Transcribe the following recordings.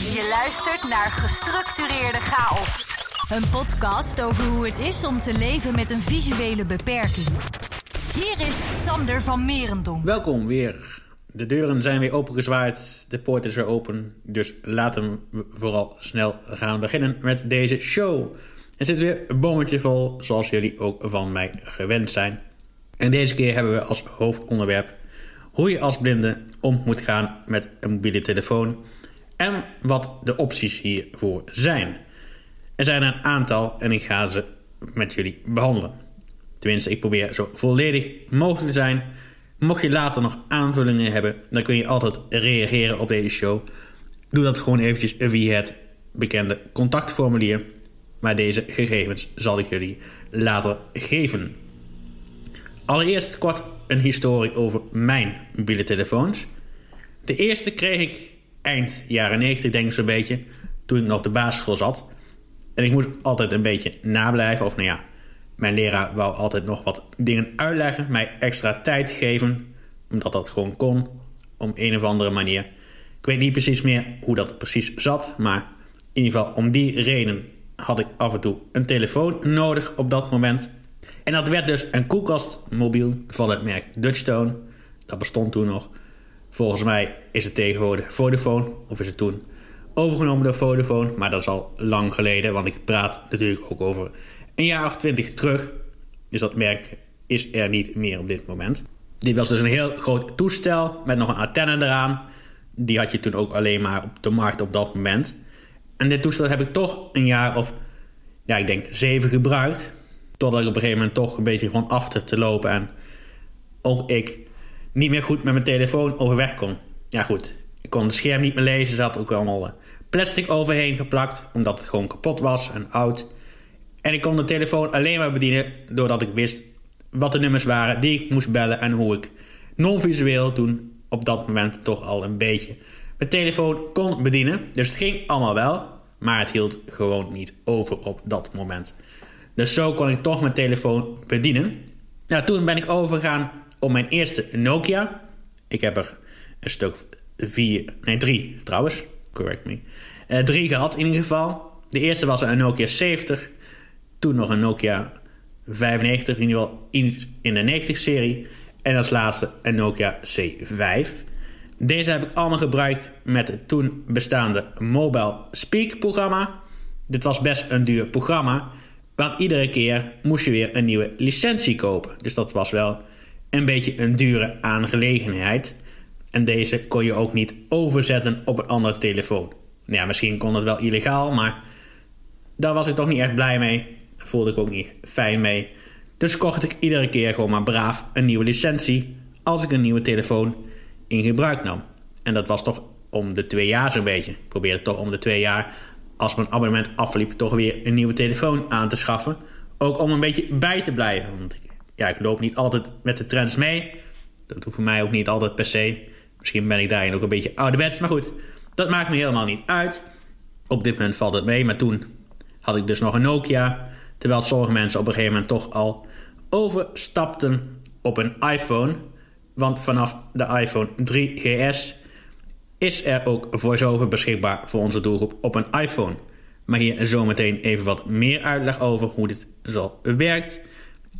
Je luistert naar Gestructureerde Chaos. Een podcast over hoe het is om te leven met een visuele beperking. Hier is Sander van Merendonk. Welkom weer. De deuren zijn weer opengezwaaid, de poort is weer open. Dus laten we vooral snel gaan beginnen met deze show. Er zit weer een bommetje vol, zoals jullie ook van mij gewend zijn. En deze keer hebben we als hoofdonderwerp hoe je als blinde om moet gaan met een mobiele telefoon en wat de opties hiervoor zijn. Er zijn een aantal en ik ga ze met jullie behandelen. Tenminste, ik probeer zo volledig mogelijk te zijn. Mocht je later nog aanvullingen hebben, dan kun je altijd reageren op deze show. Doe dat gewoon eventjes via het bekende contactformulier. Maar deze gegevens zal ik jullie later geven. Allereerst kort een historie over mijn mobiele telefoons. De eerste kreeg ik eind jaren 90, denk ik zo'n beetje, toen ik nog de basisschool zat. En ik moest altijd een beetje nablijven, of nou ja, mijn leraar wou altijd nog wat dingen uitleggen, mij extra tijd geven, omdat dat gewoon kon, om een of andere manier. Ik weet niet precies meer hoe dat precies zat, maar in ieder geval om die reden had ik af en toe een telefoon nodig op dat moment. En dat werd dus een koelkastmobiel van het merk Dutchstone. Dat bestond toen nog. Volgens mij is het tegenwoordig Vodafone, of is het toen overgenomen door Vodafone. Maar dat is al lang geleden, want ik praat natuurlijk ook over een jaar of twintig terug. Dus dat merk is er niet meer op dit moment. Dit was dus een heel groot toestel met nog een antenne eraan. Die had je toen ook alleen maar op de markt op dat moment. En dit toestel heb ik toch een jaar of, ja, ik denk zeven gebruikt. Totdat ik op een gegeven moment toch een beetje gewoon af te lopen. En ook ik niet meer goed met mijn telefoon overweg kon. Ja goed, ik kon het scherm niet meer lezen. Zat ook allemaal plastic overheen geplakt. Omdat het gewoon kapot was en oud. En ik kon de telefoon alleen maar bedienen doordat ik wist wat de nummers waren die ik moest bellen. En hoe ik non-visueel toen op dat moment toch al een beetje mijn telefoon kon bedienen. Dus het ging allemaal wel. Maar het hield gewoon niet over op dat moment. Dus zo kon ik toch mijn telefoon bedienen. Nou, toen ben ik overgegaan op mijn eerste Nokia. Ik heb er een stuk vier, nee drie trouwens, correct me. Uh, drie gehad in ieder geval. De eerste was een Nokia 70. Toen nog een Nokia 95, in ieder geval in de 90 serie. En als laatste een Nokia C5. Deze heb ik allemaal gebruikt met het toen bestaande Mobile Speak programma. Dit was best een duur programma. Want iedere keer moest je weer een nieuwe licentie kopen. Dus dat was wel een beetje een dure aangelegenheid. En deze kon je ook niet overzetten op een andere telefoon. Ja, misschien kon het wel illegaal, maar daar was ik toch niet echt blij mee. Voelde ik ook niet fijn mee. Dus kocht ik iedere keer gewoon maar braaf een nieuwe licentie als ik een nieuwe telefoon in gebruik nam. En dat was toch om de twee jaar zo'n beetje. Ik probeerde toch om de twee jaar, als mijn abonnement afliep, toch weer een nieuwe telefoon aan te schaffen. Ook om een beetje bij te blijven. Want ik ja, ik loop niet altijd met de trends mee. Dat hoeft voor mij ook niet altijd per se. Misschien ben ik daarin ook een beetje ouderwets. Maar goed, dat maakt me helemaal niet uit. Op dit moment valt het mee. Maar toen had ik dus nog een Nokia. Terwijl sommige mensen op een gegeven moment toch al overstapten op een iPhone. Want vanaf de iPhone 3GS is er ook voiceover beschikbaar voor onze doelgroep op een iPhone. Maar hier zometeen even wat meer uitleg over hoe dit zo werkt.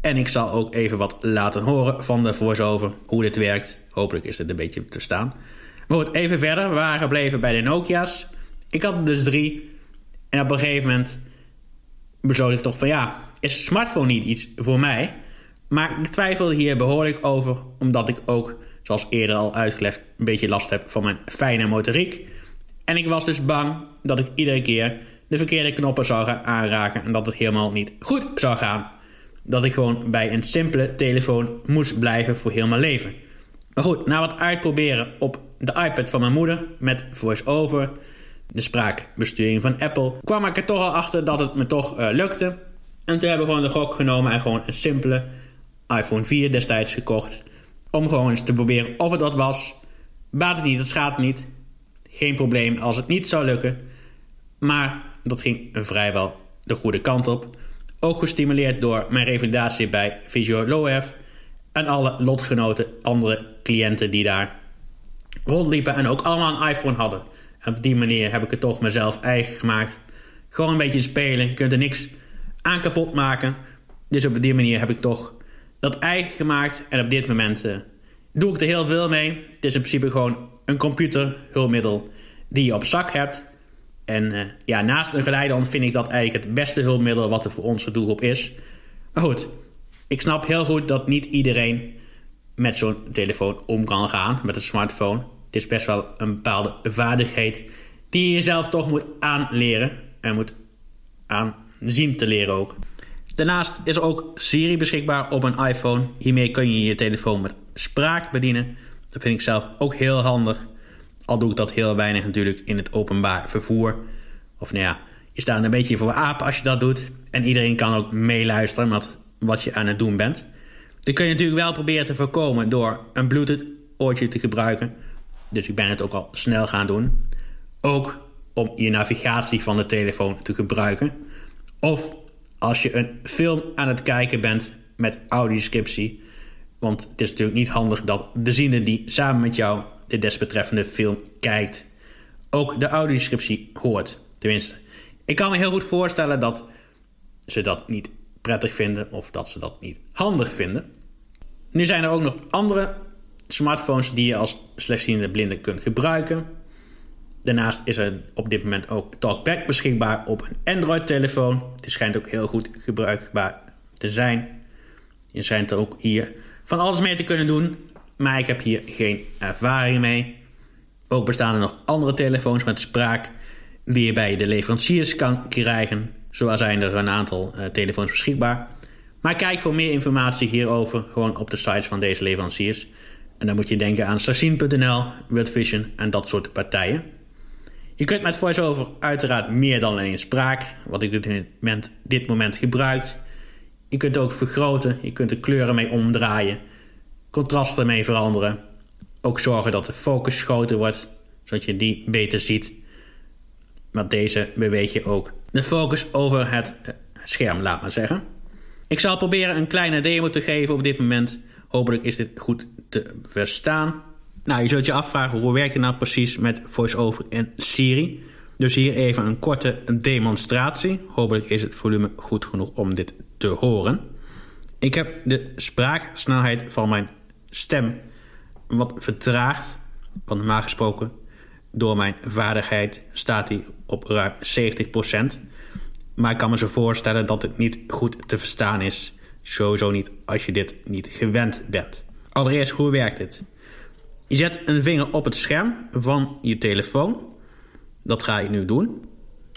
En ik zal ook even wat laten horen van de voice-over, hoe dit werkt. Hopelijk is het een beetje te staan. Maar goed, even verder. We waren gebleven bij de Nokia's. Ik had er dus drie. En op een gegeven moment besloot ik toch van ja, is smartphone niet iets voor mij? Maar ik twijfelde hier behoorlijk over, omdat ik ook, zoals eerder al uitgelegd, een beetje last heb van mijn fijne motoriek. En ik was dus bang dat ik iedere keer de verkeerde knoppen zou gaan aanraken en dat het helemaal niet goed zou gaan dat ik gewoon bij een simpele telefoon moest blijven voor heel mijn leven. Maar goed, na wat uitproberen op de iPad van mijn moeder met voice-over, de spraakbesturing van Apple, kwam ik er toch al achter dat het me toch uh, lukte. En toen hebben we gewoon de gok genomen en gewoon een simpele iPhone 4 destijds gekocht. Om gewoon eens te proberen of het wat was. Baat het niet, dat schaadt niet. Geen probleem als het niet zou lukken. Maar dat ging vrijwel de goede kant op. Ook gestimuleerd door mijn revalidatie bij Visio Loef en alle lotgenoten, andere cliënten die daar rondliepen en ook allemaal een iPhone hadden. op die manier heb ik het toch mezelf eigen gemaakt. Gewoon een beetje spelen. Je kunt er niks aan kapot maken. Dus op die manier heb ik toch dat eigen gemaakt. En op dit moment uh, doe ik er heel veel mee. Het is in principe gewoon een computerhulpmiddel die je op zak hebt. En uh, ja, naast een geleidehond vind ik dat eigenlijk het beste hulpmiddel wat er voor onze doelgroep is. Maar goed, ik snap heel goed dat niet iedereen met zo'n telefoon om kan gaan, met een smartphone. Het is best wel een bepaalde vaardigheid die je jezelf toch moet aanleren en moet aanzien te leren ook. Daarnaast is er ook Siri beschikbaar op een iPhone. Hiermee kun je je telefoon met spraak bedienen. Dat vind ik zelf ook heel handig. Al doe ik dat heel weinig natuurlijk in het openbaar vervoer. Of nou ja, je staat een beetje voor apen als je dat doet. En iedereen kan ook meeluisteren met wat je aan het doen bent. Dit kun je natuurlijk wel proberen te voorkomen door een Bluetooth oortje te gebruiken. Dus ik ben het ook al snel gaan doen. Ook om je navigatie van de telefoon te gebruiken. Of als je een film aan het kijken bent met audioscriptie. Want het is natuurlijk niet handig dat de ziende die samen met jou de desbetreffende film kijkt, ook de audioscriptie hoort. Tenminste, ik kan me heel goed voorstellen dat ze dat niet prettig vinden of dat ze dat niet handig vinden. Nu zijn er ook nog andere smartphones die je als slechtziende blinde kunt gebruiken. Daarnaast is er op dit moment ook TalkBack beschikbaar op een Android-telefoon. Het schijnt ook heel goed gebruikbaar te zijn. Je schijnt er ook hier van alles mee te kunnen doen, maar ik heb hier geen ervaring mee. Ook bestaan er nog andere telefoons met spraak die je bij de leveranciers kan krijgen. Zo zijn er een aantal uh, telefoons beschikbaar. Maar kijk voor meer informatie hierover gewoon op de sites van deze leveranciers. En dan moet je denken aan Sassin.nl, Wordvision en dat soort partijen. Je kunt met VoiceOver uiteraard meer dan alleen spraak, wat ik dit moment, dit moment gebruik. Je kunt ook vergroten, je kunt de kleuren mee omdraaien, contrasten mee veranderen. Ook zorgen dat de focus groter wordt, zodat je die beter ziet. Met deze beweeg je ook de focus over het scherm, laat maar zeggen. Ik zal proberen een kleine demo te geven op dit moment. Hopelijk is dit goed te verstaan. Nou, je zult je afvragen hoe werkt het nou precies met VoiceOver en Siri. Dus hier even een korte demonstratie. Hopelijk is het volume goed genoeg om dit te horen. Ik heb de spraaksnelheid van mijn stem wat vertraagd. Want normaal gesproken, door mijn vaardigheid staat hij op ruim 70%. Maar ik kan me zo voorstellen dat het niet goed te verstaan is. Sowieso niet als je dit niet gewend bent. Allereerst, hoe werkt het? Je zet een vinger op het scherm van je telefoon. Dat ga ik nu doen.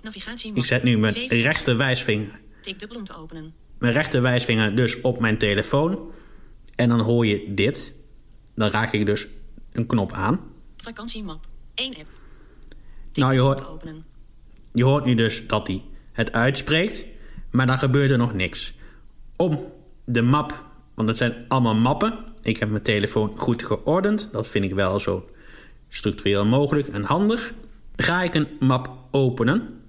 Navigatie ik zet nu mijn rechter wijsvinger. dubbel om te openen. Mijn rechter wijsvinger dus op mijn telefoon. En dan hoor je dit. Dan raak ik dus een knop aan. Vakantiemap. 1 app. nou, je hoort, je hoort nu dus dat hij het uitspreekt. Maar dan gebeurt er nog niks. Om de map, want het zijn allemaal mappen ik heb mijn telefoon goed geordend. Dat vind ik wel zo structureel mogelijk en handig. Ga ik een map openen.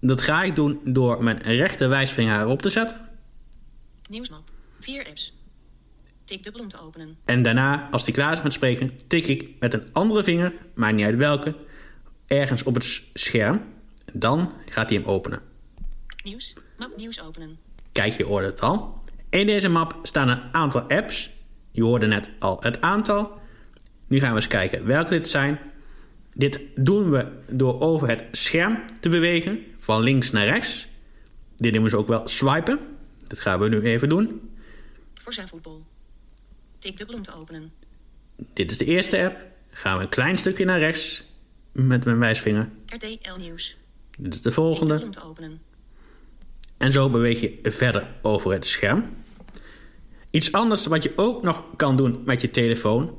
Dat ga ik doen door mijn rechter wijsvinger erop te zetten. Nieuwsmap. Vier apps. Om te openen. En daarna, als die klaar is met spreken, tik ik met een andere vinger, maakt niet uit welke, ergens op het scherm. Dan gaat hij hem openen. Nieuws. Map nieuws openen. Kijk, je hoort het al. In deze map staan een aantal apps. Je hoorde net al het aantal. Nu gaan we eens kijken welke dit zijn. Dit doen we door over het scherm te bewegen, van links naar rechts. Dit noemen ze ook wel swipen. Dat gaan we nu even doen. Voor zijn voetbal. Tik dubbel om te openen. Dit is de eerste app. Gaan we een klein stukje naar rechts met mijn wijsvinger. RTL Nieuws. Dit is de volgende. Om te openen. En zo beweeg je verder over het scherm. Iets anders wat je ook nog kan doen met je telefoon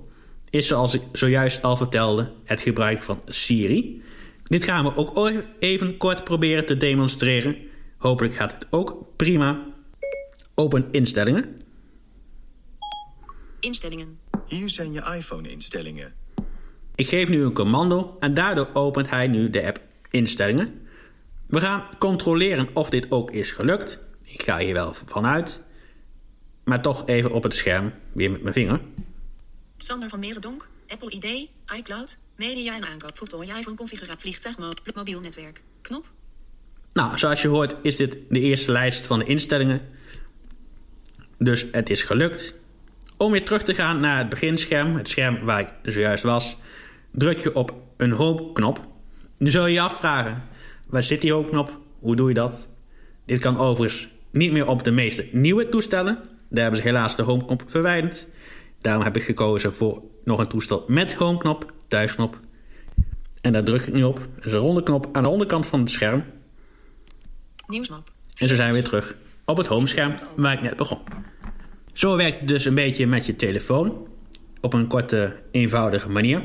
is zoals ik zojuist al vertelde het gebruik van Siri. Dit gaan we ook even kort proberen te demonstreren. Hopelijk gaat het ook prima. Open instellingen. Instellingen. Hier zijn je iPhone-instellingen. Ik geef nu een commando en daardoor opent hij nu de app instellingen. We gaan controleren of dit ook is gelukt. Ik ga hier wel vanuit. Maar toch even op het scherm, weer met mijn vinger. Sander van Merendonk, Apple ID, iCloud, Media en aankoop. Voltooi iPhone configuratie. Vliegtuig. Mo mobiel netwerk. Knop. Nou, zoals je hoort is dit de eerste lijst van de instellingen. Dus het is gelukt. Om weer terug te gaan naar het beginscherm, het scherm waar ik zojuist was, druk je op een home-knop. Nu zul je je afvragen, waar zit die home-knop? Hoe doe je dat? Dit kan overigens niet meer op de meeste nieuwe toestellen. Daar hebben ze helaas de home-knop verwijderd. Daarom heb ik gekozen voor nog een toestel met home-knop, thuisknop. En daar druk ik nu op. Dat is een ronde knop aan de onderkant van het scherm. Nieuwsmap. En zo zijn we weer terug op het homescherm waar ik net begon. Zo werkt het dus een beetje met je telefoon. Op een korte, eenvoudige manier.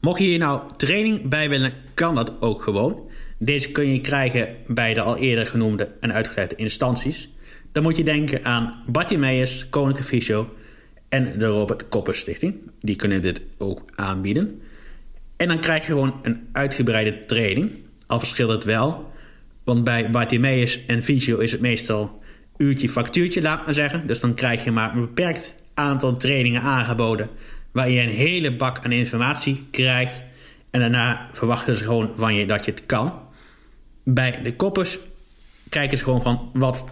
Mocht je hier nou training bij willen, kan dat ook gewoon. Deze kun je krijgen bij de al eerder genoemde en uitgeleide instanties. Dan moet je denken aan Bartimeus, Koninklijke Fysio en de Robert Koppers Stichting. Die kunnen dit ook aanbieden. En dan krijg je gewoon een uitgebreide training. Al verschilt het wel. Want bij Bartimeus en Fysio is het meestal uurtje factuurtje, laat maar zeggen. Dus dan krijg je maar een beperkt aantal trainingen aangeboden. Waar je een hele bak aan informatie krijgt. En daarna verwachten ze gewoon van je dat je het kan. Bij de koppers kijken ze gewoon van wat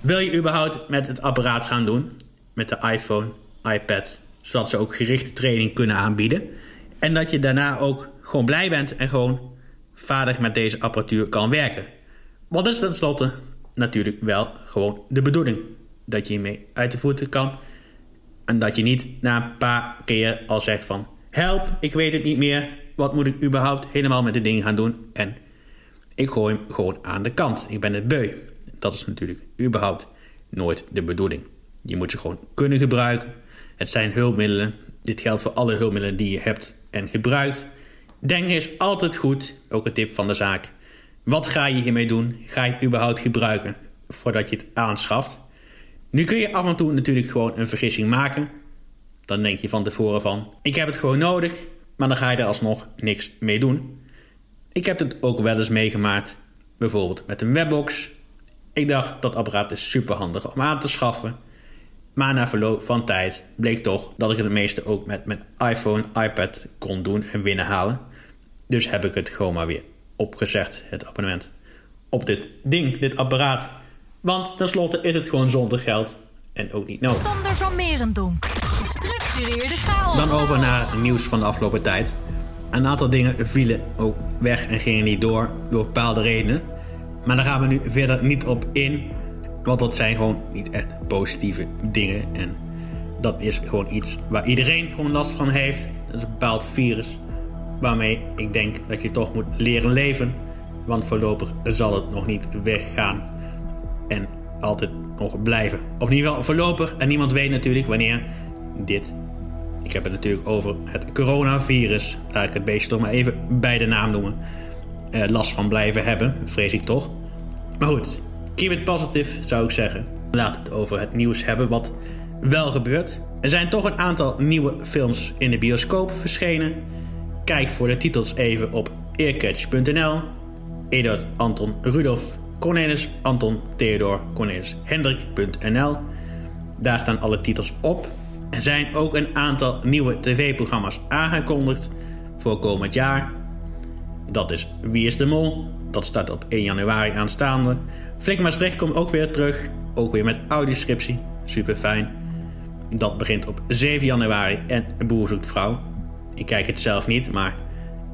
wil je überhaupt met het apparaat gaan doen. Met de iPhone, iPad. Zodat ze ook gerichte training kunnen aanbieden. En dat je daarna ook gewoon blij bent en gewoon vaardig met deze apparatuur kan werken. Dat is tenslotte natuurlijk wel gewoon de bedoeling. Dat je hiermee uit de voeten kan. En dat je niet na een paar keer al zegt van... Help, ik weet het niet meer. Wat moet ik überhaupt helemaal met de dingen gaan doen? En ik gooi hem gewoon aan de kant. Ik ben het beu. Dat is natuurlijk überhaupt nooit de bedoeling. Je moet ze gewoon kunnen gebruiken. Het zijn hulpmiddelen. Dit geldt voor alle hulpmiddelen die je hebt en gebruikt. Denken is altijd goed. Ook een tip van de zaak. Wat ga je hiermee doen? Ga je het überhaupt gebruiken voordat je het aanschaft? Nu kun je af en toe natuurlijk gewoon een vergissing maken. Dan denk je van tevoren van, ik heb het gewoon nodig, maar dan ga je er alsnog niks mee doen. Ik heb het ook wel eens meegemaakt, bijvoorbeeld met een webbox. Ik dacht dat apparaat is super handig om aan te schaffen. Maar na verloop van tijd bleek toch dat ik het meeste ook met mijn iPhone, iPad kon doen en binnenhalen. Dus heb ik het gewoon maar weer opgezegd, het abonnement, op dit ding, dit apparaat. Want tenslotte is het gewoon zonder geld en ook niet nodig. Sander van Merendonk. Gestructureerde chaos. Dan over naar het nieuws van de afgelopen tijd. Een aantal dingen vielen ook weg en gingen niet door, door bepaalde redenen. Maar daar gaan we nu verder niet op in, want dat zijn gewoon niet echt positieve dingen. En dat is gewoon iets waar iedereen gewoon last van heeft. Dat is een bepaald virus waarmee ik denk dat je toch moet leren leven. Want voorlopig zal het nog niet weggaan en altijd nog blijven. Of ieder geval voorlopig en niemand weet natuurlijk wanneer dit. Ik heb het natuurlijk over het coronavirus. Laat ik het beestje toch maar even bij de naam noemen. Eh, last van blijven hebben, vrees ik toch. Maar goed, keep it positive zou ik zeggen. Laat het over het nieuws hebben wat wel gebeurt. Er zijn toch een aantal nieuwe films in de bioscoop verschenen. Kijk voor de titels even op earcatch.nl. Eduard Anton Rudolf Cornelis Anton Theodor Cornelis Hendrik.nl. Daar staan alle titels op. Er zijn ook een aantal nieuwe tv-programma's aangekondigd voor komend jaar. Dat is Wie is de Mol? Dat staat op 1 januari aanstaande. Flik Maastricht komt ook weer terug. Ook weer met audioscriptie. Super fijn. Dat begint op 7 januari en Boer zoekt vrouw. Ik kijk het zelf niet, maar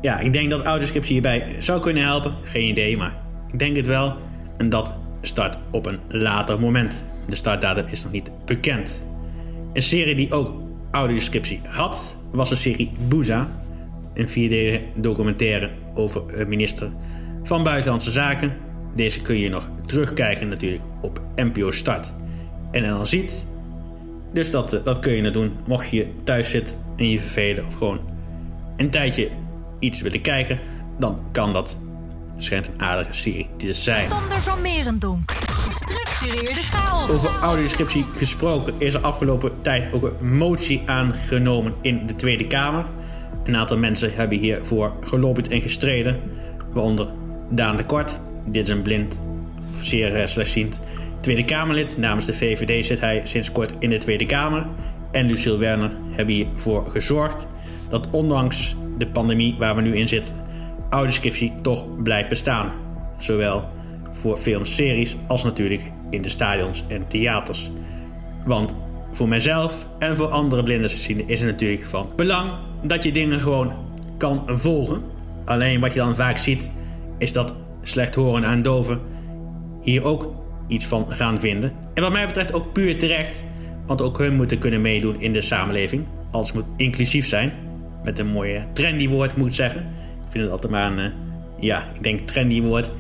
ja, ik denk dat audioscriptie hierbij zou kunnen helpen. Geen idee, maar ik denk het wel. En dat start op een later moment. De startdatum is nog niet bekend. Een serie die ook audioscriptie had, was de serie Booza. Een vierdelige documentaire over minister van Buitenlandse Zaken. Deze kun je nog terugkijken natuurlijk op NPO Start. En dan ziet. Dus dat, dat kun je nou doen mocht je thuis zit en je vervelen of gewoon een tijdje iets willen kijken, dan kan dat. Schijnt een aardige serie te zijn. Sander van Merendonk. Gestructureerde chaos. Over audioscriptie gesproken is er afgelopen tijd ook een motie aangenomen in de Tweede Kamer. Een aantal mensen hebben hiervoor gelobbyd en gestreden, waaronder Daan de Kort. Dit is een blind, zeer slechtziend Tweede Kamerlid. Namens de VVD zit hij sinds kort in de Tweede Kamer. En Lucille Werner hebben hiervoor gezorgd dat ondanks de pandemie waar we nu in zitten, audioscriptie toch blijft bestaan. Zowel voor filmseries als natuurlijk in de stadions en theaters. Want voor mijzelf en voor andere blindensienden is het natuurlijk van belang dat je dingen gewoon kan volgen. Alleen wat je dan vaak ziet is dat slecht horen en doven hier ook iets van gaan vinden. En wat mij betreft ook puur terecht, want ook hun moeten kunnen meedoen in de samenleving. Alles moet inclusief zijn. Met een mooie trendy woord moet zeggen. Ik vind het altijd maar een, uh, ja, ik denk trendy woord.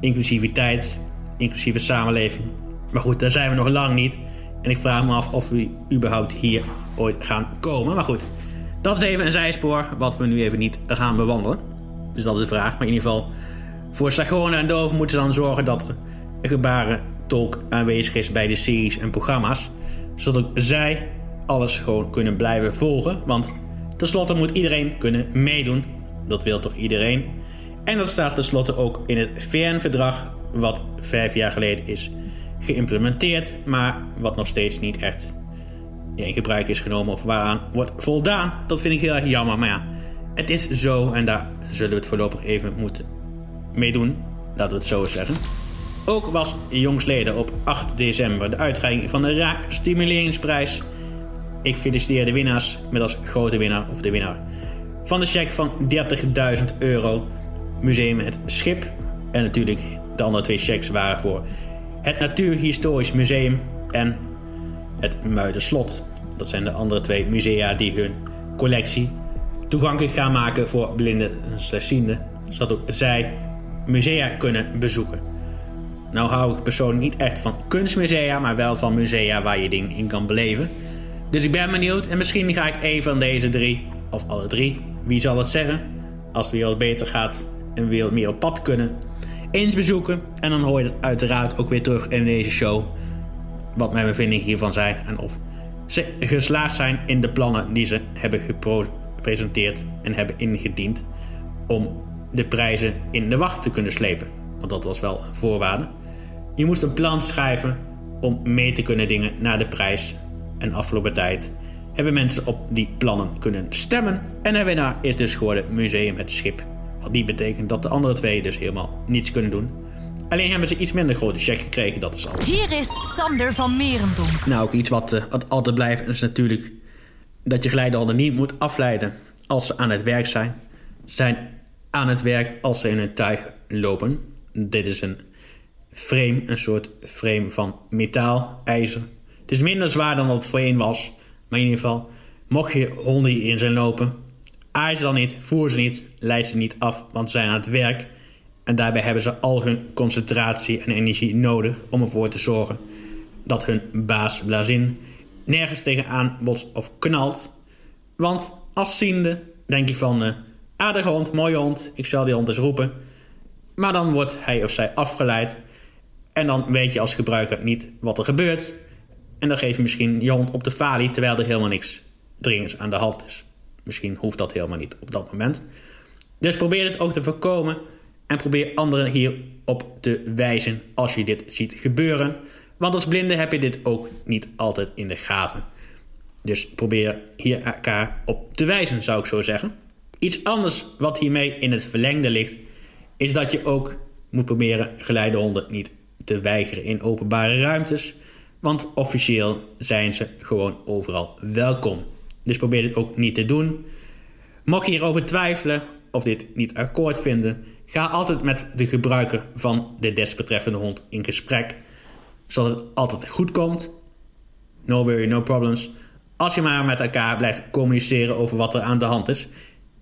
Inclusiviteit, inclusieve samenleving. Maar goed, daar zijn we nog lang niet. En ik vraag me af of we überhaupt hier ooit gaan komen. Maar goed, dat is even een zijspoor wat we nu even niet gaan bewandelen. Dus dat is de vraag. Maar in ieder geval, voor Slagonen en Doven moeten ze dan zorgen dat er gebarentolk aanwezig is bij de series en programma's. Zodat ook zij alles gewoon kunnen blijven volgen. Want tenslotte moet iedereen kunnen meedoen. Dat wil toch iedereen? En dat staat tenslotte ook in het VN-verdrag, wat vijf jaar geleden is geïmplementeerd, maar wat nog steeds niet echt in gebruik is genomen of waaraan wordt voldaan. Dat vind ik heel erg jammer, maar ja, het is zo en daar zullen we het voorlopig even moeten meedoen, laten we het zo zeggen. Ook was jongsleden op 8 december de uitreiking van de Raak Stimuleringsprijs. Ik feliciteer de winnaars met als grote winnaar of de winnaar van de cheque van 30.000 euro. Museum Het Schip. En natuurlijk de andere twee checks waren voor het Natuurhistorisch Museum en het Muiderslot. Dat zijn de andere twee musea die hun collectie toegankelijk gaan maken voor blinden en slechtzienden. Zodat ook zij musea kunnen bezoeken. Nou hou ik persoonlijk niet echt van kunstmusea, maar wel van musea waar je dingen in kan beleven. Dus ik ben benieuwd en misschien ga ik een van deze drie, of alle drie, wie zal het zeggen, als weer wat beter gaat en wat meer op pad kunnen, eens bezoeken. En dan hoor je het uiteraard ook weer terug in deze show. Wat mijn bevindingen hiervan zijn en of ze geslaagd zijn in de plannen die ze hebben gepresenteerd en hebben ingediend om de prijzen in de wacht te kunnen slepen. Want dat was wel een voorwaarde. Je moest een plan schrijven om mee te kunnen dingen naar de prijs. En afgelopen tijd hebben mensen op die plannen kunnen stemmen. En de winnaar is dus geworden Museum Het Schip. Wat niet betekent dat de andere twee dus helemaal niets kunnen doen. Alleen hebben ze iets minder grote check gekregen, dat is al. Hier is Sander van Merendonk. Nou, ook iets wat, uh, wat altijd blijft is natuurlijk dat je geleidehonden niet moet afleiden als ze aan het werk zijn. Zijn aan het werk als ze in een tuig lopen. Dit is een frame, een soort frame van metaal, ijzer. Het is minder zwaar dan wat het voorheen was. Maar in ieder geval, mocht je honden hierin zijn lopen, aai ze dan niet, voer ze niet, leid ze niet af, want ze zijn aan het werk. En daarbij hebben ze al hun concentratie en energie nodig om ervoor te zorgen dat hun baas Blazin nergens tegenaan botst of knalt. Want als denk je van, uh, aardige hond, mooie hond, ik zal die hond eens roepen. Maar dan wordt hij of zij afgeleid. En dan weet je als gebruiker niet wat er gebeurt. En dan geef je misschien je hond op de falie terwijl er helemaal niks dringends aan de hand is. Misschien hoeft dat helemaal niet op dat moment. Dus probeer het ook te voorkomen. En probeer anderen hierop te wijzen als je dit ziet gebeuren. Want als blinde heb je dit ook niet altijd in de gaten. Dus probeer hier elkaar op te wijzen, zou ik zo zeggen. Iets anders wat hiermee in het verlengde ligt, is dat je ook moet proberen geleidehonden niet te weigeren in openbare ruimtes. Want officieel zijn ze gewoon overal welkom. Dus probeer dit ook niet te doen. Mocht je hierover twijfelen of dit niet akkoord vinden, ga altijd met de gebruiker van de desbetreffende hond in gesprek, zodat het altijd goed komt. No worry, no problems. Als je maar met elkaar blijft communiceren over wat er aan de hand is.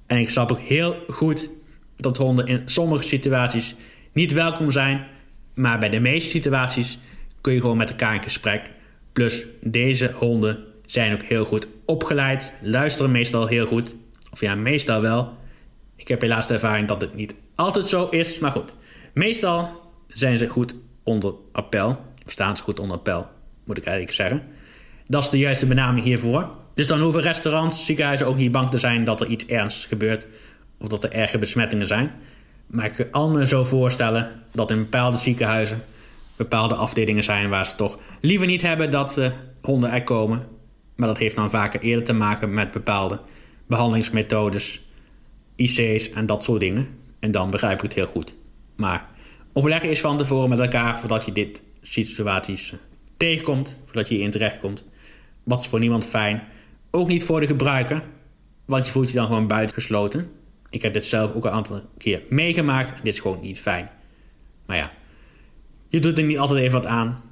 En ik snap ook heel goed dat honden in sommige situaties niet welkom zijn, maar bij de meeste situaties kun je gewoon met elkaar in gesprek. Plus, deze honden zijn ook heel goed opgeleid, luisteren meestal heel goed. Of ja, meestal wel. Ik heb helaas de ervaring dat het niet altijd zo is, maar goed. Meestal zijn ze goed onder appel. Of staan ze goed onder appel, moet ik eigenlijk zeggen. Dat is de juiste benaming hiervoor. Dus dan hoeven restaurants, ziekenhuizen ook niet bang te zijn dat er iets ernstigs gebeurt. Of dat er erge besmettingen zijn. Maar ik kan me zo voorstellen dat in bepaalde ziekenhuizen bepaalde afdelingen zijn waar ze toch liever niet hebben dat uh, honden er komen. Maar dat heeft dan vaker eerder te maken met bepaalde behandelingsmethodes IC's en dat soort dingen. En dan begrijp ik het heel goed. Maar overleg eerst van tevoren met elkaar voordat je dit situaties eh, tegenkomt, voordat je hierin terechtkomt. Wat is voor niemand fijn. Ook niet voor de gebruiker, want je voelt je dan gewoon buitengesloten. Ik heb dit zelf ook een aantal keer meegemaakt en dit is gewoon niet fijn. Maar ja, je doet er niet altijd even wat aan.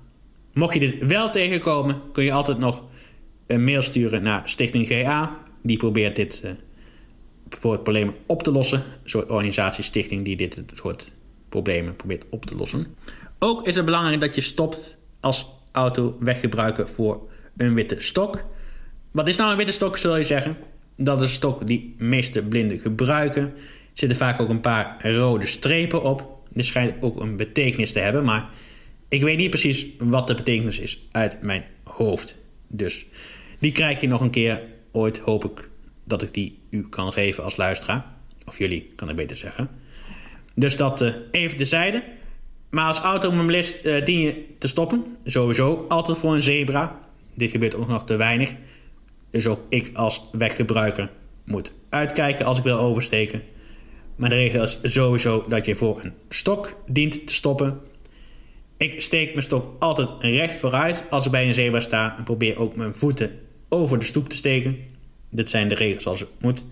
Mocht je dit wel tegenkomen, kun je altijd nog een mail sturen naar Stichting GA. Die probeert dit uh, voor het probleem op te lossen. Een soort organisatie, stichting die dit soort problemen probeert op te lossen. Ook is het belangrijk dat je stopt als auto weggebruiken voor een witte stok. Wat is nou een witte stok, zul je zeggen? Dat is een stok die meeste blinden gebruiken. Er zitten vaak ook een paar rode strepen op. Dit schijnt ook een betekenis te hebben, maar ik weet niet precies wat de betekenis is uit mijn hoofd. Dus die krijg je nog een keer. Ooit hoop ik dat ik die u kan geven als luisteraar. Of jullie, kan ik beter zeggen. Dus dat uh, even tezijde. Maar als automobilist uh, dien je te stoppen. Sowieso altijd voor een zebra. Dit gebeurt ook nog te weinig. Dus ook ik als weggebruiker moet uitkijken als ik wil oversteken. Maar de regel is sowieso dat je voor een stok dient te stoppen. Ik steek mijn stok altijd recht vooruit als ik bij een zebra sta en probeer ook mijn voeten over de stoep te steken. Dit zijn de regels als het moet.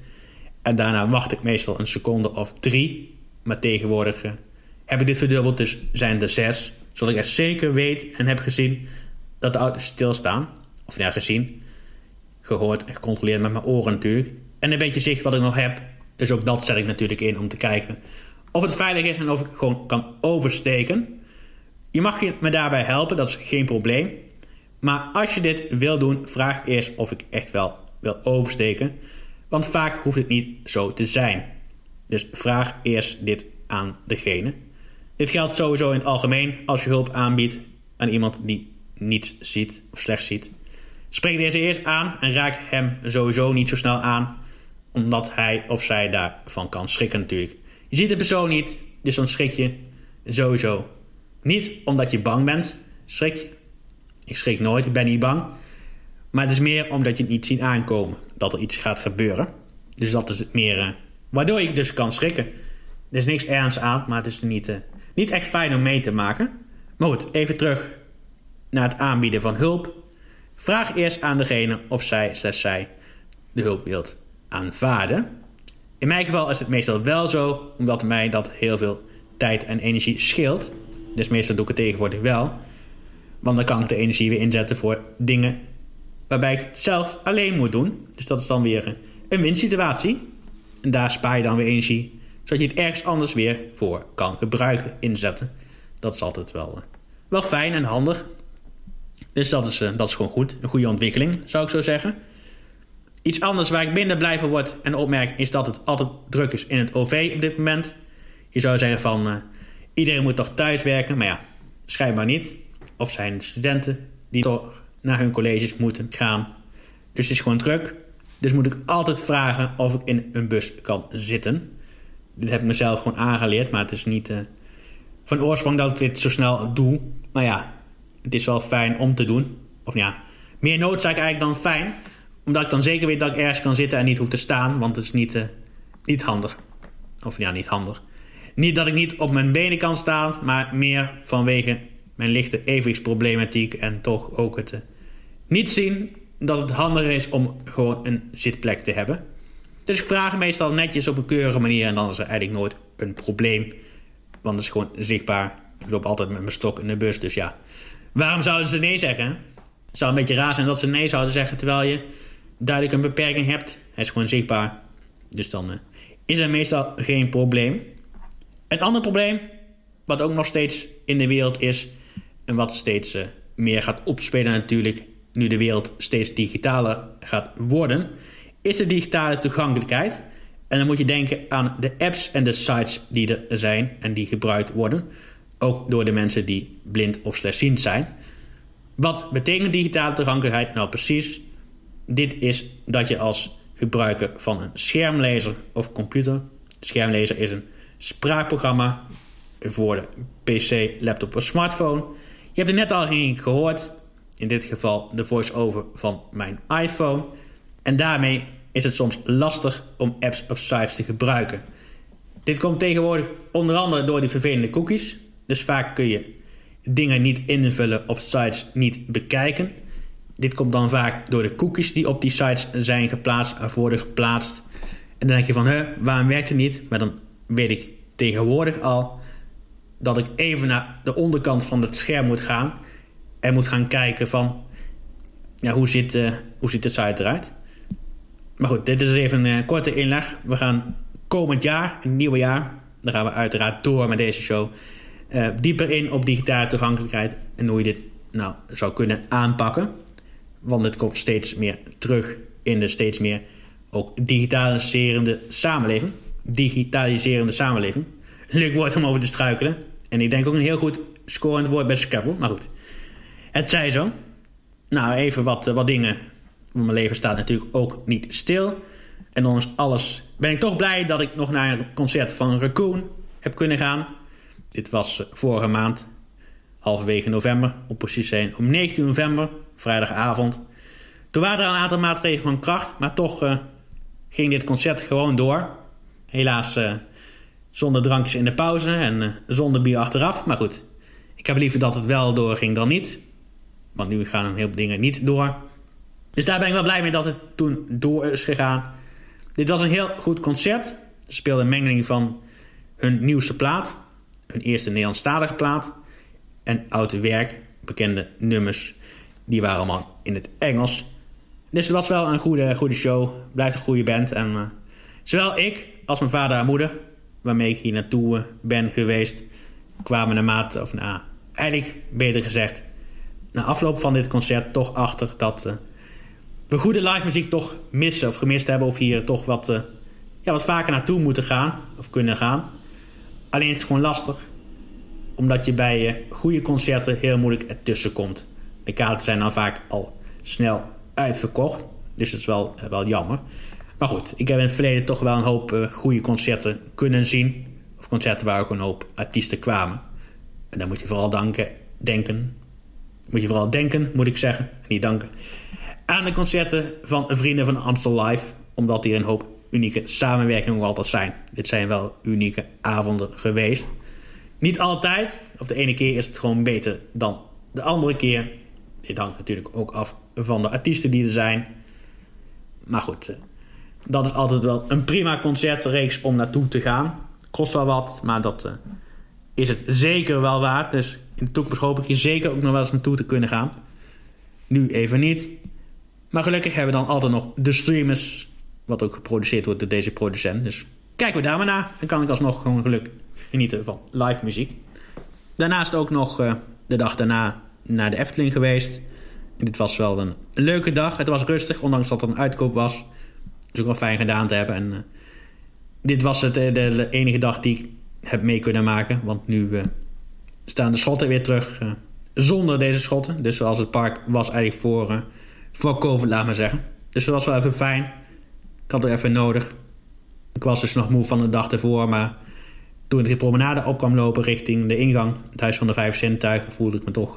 En daarna wacht ik meestal een seconde of drie. Maar tegenwoordig uh, heb ik dit verdubbeld, dus zijn er zes. Zodat ik er zeker weet en heb gezien dat de auto's stilstaan. Of ja, gezien, gehoord en gecontroleerd met mijn oren natuurlijk. En een beetje zicht wat ik nog heb. Dus ook dat zet ik natuurlijk in om te kijken of het veilig is en of ik gewoon kan oversteken. Je mag je me daarbij helpen, dat is geen probleem. Maar als je dit wil doen, vraag eerst of ik echt wel wil oversteken. Want vaak hoeft het niet zo te zijn. Dus vraag eerst dit aan degene. Dit geldt sowieso in het algemeen als je hulp aanbiedt aan iemand die niets ziet of slecht ziet. Spreek deze eerst aan en raak hem sowieso niet zo snel aan, omdat hij of zij daarvan kan schrikken natuurlijk. Je ziet de persoon niet, dus dan schrik je sowieso. Niet omdat je bang bent, schrik je. Ik schrik nooit, ik ben niet bang. Maar het is meer omdat je het niet ziet aankomen dat er iets gaat gebeuren. Dus dat is het meer. Uh, waardoor je dus kan schrikken. Er is niks ernst aan, maar het is niet, uh, niet echt fijn om mee te maken. Maar goed, even terug naar het aanbieden van hulp. Vraag eerst aan degene of zij, zij, de hulp wilt aanvaarden. In mijn geval is het meestal wel zo, omdat mij dat heel veel tijd en energie scheelt. Dus meestal doe ik het tegenwoordig wel. Want dan kan ik de energie weer inzetten voor dingen waarbij ik het zelf alleen moet doen. Dus dat is dan weer een winsituatie. En daar spaar je dan weer energie, zodat je het ergens anders weer voor kan gebruiken, inzetten. Dat is altijd wel, eh, wel fijn en handig. Dus dat is, eh, dat is gewoon goed. Een goede ontwikkeling, zou ik zo zeggen. Iets anders waar ik minder blij van word en opmerk... is dat het altijd druk is in het OV op dit moment. Je zou zeggen van... Uh, iedereen moet toch thuis werken, maar ja, schijnbaar niet. Of zijn studenten die toch naar hun colleges moeten gaan. Dus het is gewoon druk. Dus moet ik altijd vragen of ik in een bus kan zitten. Dit heb ik mezelf gewoon aangeleerd, maar het is niet uh, van oorsprong dat ik dit zo snel doe. Maar ja, het is wel fijn om te doen. Of ja, meer noodzaak eigenlijk dan fijn. Omdat ik dan zeker weet dat ik ergens kan zitten en niet hoef te staan. Want het is niet, uh, niet handig. Of ja, niet handig. Niet dat ik niet op mijn benen kan staan, maar meer vanwege mijn lichte evenwichtsproblematiek en toch ook het uh, niet zien dat het handiger is om gewoon een zitplek te hebben. Dus ik vraag meestal netjes op een keurige manier en dan is er eigenlijk nooit een probleem. Want het is gewoon zichtbaar. Ik loop altijd met mijn stok in de bus, dus ja. Waarom zouden ze nee zeggen? Het zou een beetje raar zijn dat ze nee zouden zeggen terwijl je duidelijk een beperking hebt. Hij is gewoon zichtbaar. Dus dan uh, is er meestal geen probleem. Een ander probleem, wat ook nog steeds in de wereld is en wat steeds uh, meer gaat opspelen natuurlijk, nu de wereld steeds digitaler gaat worden, is de digitale toegankelijkheid. En dan moet je denken aan de apps en de sites die er zijn en die gebruikt worden. Ook door de mensen die blind of slechtziend zijn. Wat betekent digitale toegankelijkheid nou precies? Dit is dat je als gebruiker van een schermlezer of computer. Schermlezer is een spraakprogramma voor de PC, laptop of smartphone. Je hebt er net al in gehoord in dit geval de voice-over van mijn iPhone. En daarmee is het soms lastig om apps of sites te gebruiken. Dit komt tegenwoordig onder andere door die vervelende cookies. Dus vaak kun je dingen niet invullen of sites niet bekijken. Dit komt dan vaak door de cookies die op die sites zijn geplaatst of worden geplaatst. En dan denk je van, hè, waarom werkt het niet? Maar dan weet ik tegenwoordig al dat ik even naar de onderkant van het scherm moet gaan. En moet gaan kijken van, ja, hoe, ziet, uh, hoe ziet de site eruit? Maar goed, dit is even een korte inleg. We gaan komend jaar, een nieuwe jaar, dan gaan we uiteraard door met deze show. Uh, dieper in op digitale toegankelijkheid en hoe je dit nou zou kunnen aanpakken. Want het komt steeds meer terug in de steeds meer ook digitaliserende samenleving. Digitaliserende samenleving. Leuk woord om over te struikelen. En ik denk ook een heel goed scorend woord bij Scrabble. Maar goed, het zij zo. Nou, even wat, wat dingen. Mijn leven staat natuurlijk ook niet stil. En ondanks alles ben ik toch blij dat ik nog naar een concert van Raccoon heb kunnen gaan. Dit was vorige maand, halverwege november, op precies zijn om 19 november, vrijdagavond. Toen waren er een aantal maatregelen van kracht, maar toch uh, ging dit concert gewoon door. Helaas uh, zonder drankjes in de pauze en uh, zonder bier achteraf, maar goed. Ik heb liever dat het wel doorging dan niet. Want nu gaan een heleboel dingen niet door. Dus daar ben ik wel blij mee dat het toen door is gegaan. Dit was een heel goed concert. Ze speelden een mengeling van hun nieuwste plaat, hun eerste Nederlandstalige plaat en oud werk, bekende nummers. Die waren allemaal in het Engels. Dus het was wel een goede, goede show. Blijft een goede band. En uh, zowel ik als mijn vader en moeder, waarmee ik hier naartoe uh, ben geweest, kwamen na maat, of na, eigenlijk beter gezegd, na afloop van dit concert toch achter dat uh, we goede live muziek toch missen of gemist hebben. Of hier toch wat, ja, wat vaker naartoe moeten gaan of kunnen gaan. Alleen is het gewoon lastig. Omdat je bij goede concerten heel moeilijk ertussen komt. De kaarten zijn dan vaak al snel uitverkocht. Dus dat is wel, uh, wel jammer. Maar goed, ik heb in het verleden toch wel een hoop goede concerten kunnen zien. Of concerten waar gewoon een hoop artiesten kwamen. En dan moet je vooral danken, denken. Moet je vooral denken, moet ik zeggen. Niet danken aan de concerten van Vrienden van Amstel Live. Omdat hier een hoop unieke samenwerkingen altijd zijn. Dit zijn wel unieke avonden geweest. Niet altijd, of de ene keer is het gewoon beter dan de andere keer. Dit hangt natuurlijk ook af van de artiesten die er zijn. Maar goed, eh, dat is altijd wel een prima concertreeks om naartoe te gaan. Kost wel wat, maar dat uh, is het zeker wel waard. Dus in de toekomst hoop ik hier zeker ook nog wel eens naartoe te kunnen gaan. Nu even niet. Maar gelukkig hebben we dan altijd nog de streamers. Wat ook geproduceerd wordt door deze producent. Dus kijken we daar maar naar. En kan ik alsnog gewoon geluk genieten van live muziek. Daarnaast ook nog uh, de dag daarna naar de Efteling geweest. En dit was wel een leuke dag. Het was rustig, ondanks dat het een uitkoop was. Dus ook wel fijn gedaan te hebben. En uh, dit was het, de, de, enige dag die ik heb mee kunnen maken. Want nu uh, staan de schotten weer terug zonder deze schotten. Dus zoals het park was eigenlijk voor voor COVID, laat maar zeggen. Dus dat was wel even fijn. Ik had er even nodig. Ik was dus nog moe van de dag ervoor, maar toen ik de promenade op kwam lopen richting de ingang, het Huis van de Vijf Zintuigen, voelde ik me toch.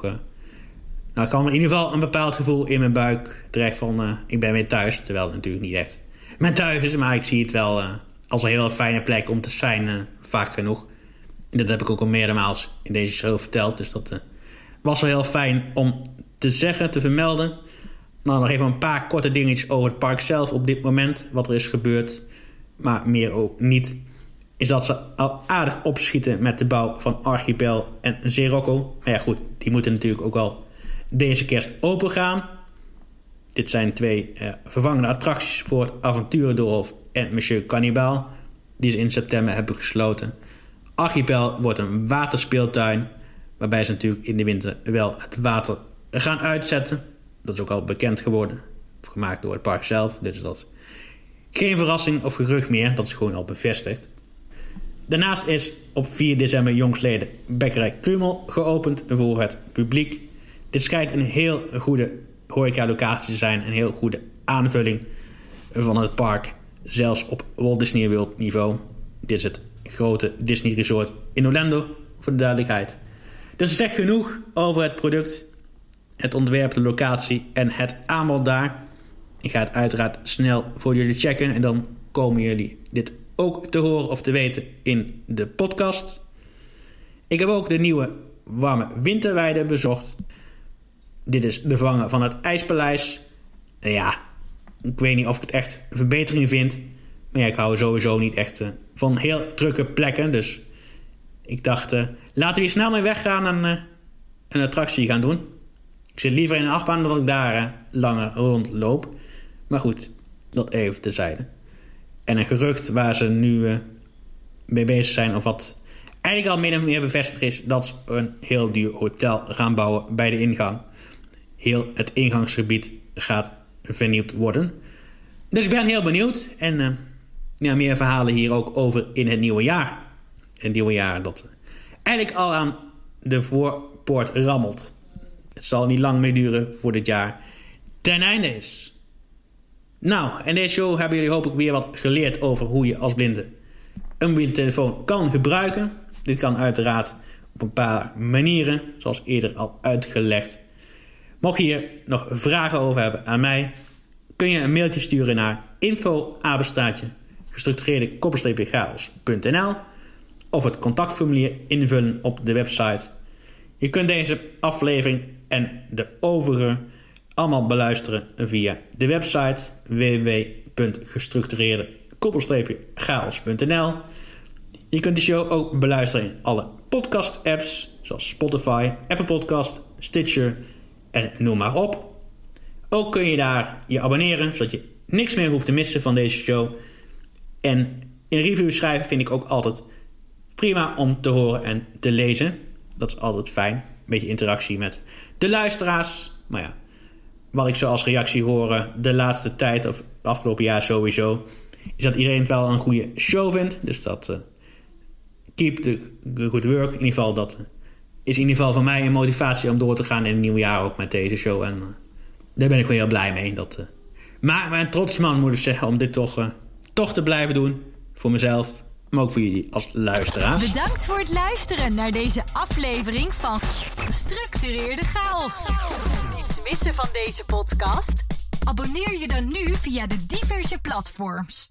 Nou, ik kwam in ieder geval een bepaald gevoel in mijn buik terecht van uh, ik ben weer thuis. Terwijl het natuurlijk niet echt mijn thuis is, maar ik zie het wel uh, als een heel fijne plek om te zijn, vaak genoeg. En dat heb ik ook al meerdere in deze show verteld, dus dat was wel heel fijn om te zeggen, te vermelden. Nou, nog even een paar korte dingetjes over het park zelf op dit moment. Wat er is gebeurd, maar meer ook niet. Is dat ze al aardig opschieten met de bouw van Archipel en Zerocco. Maar ja goed, die moeten natuurlijk ook al deze kerst open gaan. Dit zijn twee eh, vervangende attracties voor het en Monsieur Cannibal. Die ze in september hebben gesloten. Archipel wordt een waterspeeltuin. Waarbij ze natuurlijk in de winter wel het water gaan uitzetten. Dat is ook al bekend geworden. Gemaakt door het park zelf. Dus dat geen verrassing of gerucht meer. Dat is gewoon al bevestigd. Daarnaast is op 4 december jongsleden Bekkerij Krumel geopend voor het publiek. Dit schijnt een heel goede horeca-locatie te zijn. Een heel goede aanvulling van het park. Zelfs op Walt Disney World niveau. Dit is het grote Disney Resort in Orlando, voor de duidelijkheid. Dus het zegt genoeg over het product het ontwerp, de locatie en het aanbod daar. Ik ga het uiteraard snel voor jullie checken en dan komen jullie dit ook te horen of te weten in de podcast. Ik heb ook de nieuwe warme winterweide bezocht. Dit is de vangen van het IJspaleis. Ja, ik weet niet of ik het echt een verbetering vind. Maar ik hou sowieso niet echt uh, van heel drukke plekken. Dus ik dacht, uh, laten we hier snel mee weggaan en uh, een attractie gaan doen. Ik zit liever in een achtbaan dan dat ik daar langer rondloop. Maar goed, dat even tezijde. En een gerucht waar ze nu mee bezig zijn, of wat eigenlijk al min of meer bevestigd is, dat ze een heel duur hotel gaan bouwen bij de ingang. Heel het ingangsgebied gaat vernieuwd worden. Dus ik ben heel benieuwd. En uh, ja, meer verhalen hier ook over in het nieuwe jaar. Het nieuwe jaar dat eigenlijk al aan de voorpoort rammelt. Het zal niet lang meer duren voor dit jaar ten einde is. Nou, in deze show hebben jullie hopelijk weer wat geleerd over hoe je als blinde een mobiele telefoon kan gebruiken. Dit kan uiteraard op een paar manieren, zoals eerder al uitgelegd. Mocht je hier nog vragen over hebben aan mij, kun je een mailtje sturen naar info gestructureerde chaos.nl of het contactformulier invullen op de website. Je kunt deze aflevering en de overige allemaal beluisteren via de website www.gestructureerde-chaos.nl. Je kunt de show ook beluisteren in alle podcast-apps zoals Spotify, Apple Podcast, Stitcher en noem maar op. Ook kun je daar je abonneren, zodat je niks meer hoeft te missen van deze show. En een review schrijven vind ik ook altijd prima om te horen en te lezen. Dat is altijd fijn. Een beetje interactie met de luisteraars. Maar ja, wat ik zo als reactie hoor de laatste tijd of afgelopen jaar sowieso... is dat iedereen wel een goede show vindt. Dus dat... Uh, keep the good work. In ieder geval dat is in ieder geval van mij een motivatie om door te gaan in het nieuwe jaar ook met deze show. En uh, daar ben ik gewoon heel blij mee. Dat uh, maakt me een trots man, moet ik zeggen, om dit toch, uh, toch te blijven doen. Voor mezelf, maar ook voor jullie als luisteraar. Bedankt voor het luisteren naar deze aflevering van Gestructureerde Chaos. Niets missen van deze podcast? Abonneer je dan nu via de diverse platforms.